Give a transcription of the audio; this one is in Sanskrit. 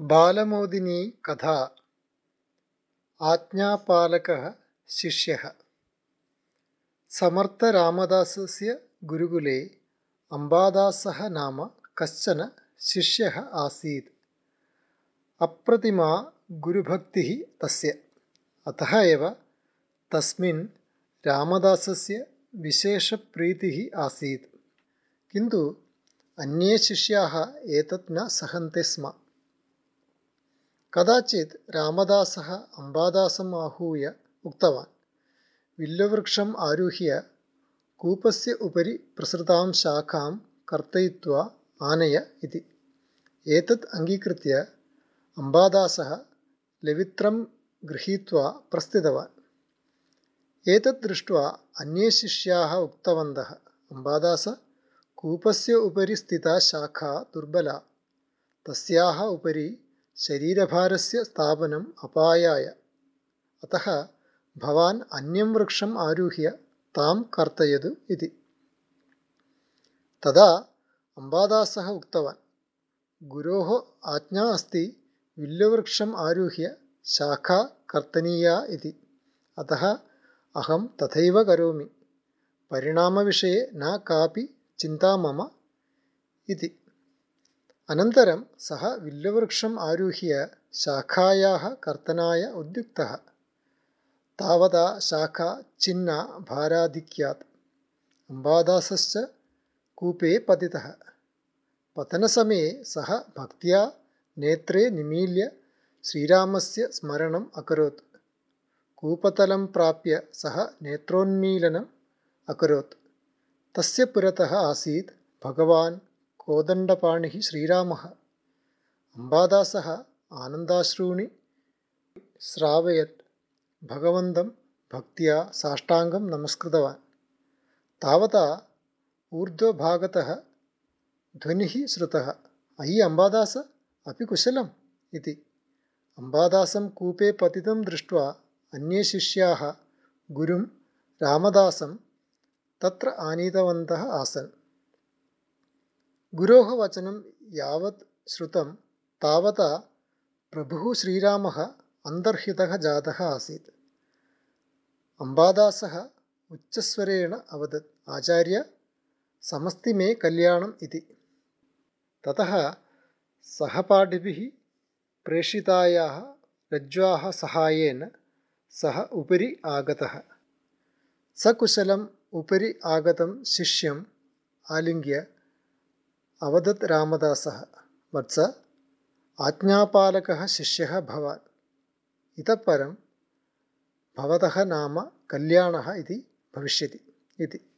बालमोदिनी कथा। आज्ञापालकः शिष्यः। समर्थरामदासस्य गुरुकुले अम्बादासः नाम कश्चन शिष्यः आसीत्। अप्रतिमा गुरुभक्तिः तस्य। अतः एव तस्मिन् रामदासस्य विशेषप्रीतिः आसीत्। किन्तु अन्ये शिष्याः एतत् न सहन्ति स्म कदाचित् रामदासः अम्बादासम् आहूय उक्तवान् विल्लवृक्षम् आरुह्य कूपस्य उपरि प्रसृतां शाखां कर्तयित्वा आनय इति एतत् अङ्गीकृत्य अम्बादासः लवित्रं गृहीत्वा प्रस्थितवान् एतत् दृष्ट्वा अन्ये शिष्याः उक्तवन्तः अम्बादास कूपस्य उपरि स्थिता शाखा दुर्बला तस्याः उपरि शरीरभारस्य स्थापनम् अपायाय। अतः भवान् अन्यं वृक्षम् आरुह्य तां कर्तयतु इति। तदा अम्बादासः उक्तवान् गुरोः आज्ञा अस्ति विल्लवृक्षम् आरुह्य शाखा कर्तनीया इति। अतः अहं तथैव करोमि परिणामविषये न कापि चिन्ता मम इति अनन्तरं सः विल्लवृक्षम् आरुह्य शाखायाः कर्तनाय उद्युक्तः। तावता शाखा छिन्ना भाराधिक्यात्। अम्बादासश्च कूपे पतितः। पतनसमये सः भक्त्या नेत्रे निमील्य श्रीरामस्य स्मरणम् अकरोत्। कूपतलं प्राप्य सः नेत्रोन्मीलनम् अकरोत्। तस्य पुरतः आसीत् भगवान् कोदण्डपाणिः श्रीरामः। अम्बादासः आनन्दाश्रूणि श्रावयत्। भगवन्तं भक्त्या साष्टाङ्गं नमस्कृतवान्। तावता ऊर्ध्वभागतः ध्वनिः श्रुतः। अयि अम्बादास अपि कुशलम् इति। अम्बादासं कूपे पतितं दृष्ट्वा अन्ये शिष्याः गुरुं रामदासं तत्र आनीतवन्तः आसन् गुरोः वचनं यावत् श्रुतं तावता प्रभुः श्रीरामः अन्तर्हितः जातः आसीत्। अम्बादासः उच्चस्वरेण अवदत् आचार्य समस्ति मे कल्याणम् इति। ततः सहपाठिभिः प्रेषितायाः रज्ज्वाः सहायेन सः उपरि आगतः। सकुशलम् उपरि आगतं शिष्यम् आलिङ्ग्य अवदत् रामदासः। वत्स आज्ञापालकः शिष्यः भवान्। इतः परं भवतः नाम कल्याणः इति भविष्यति। इति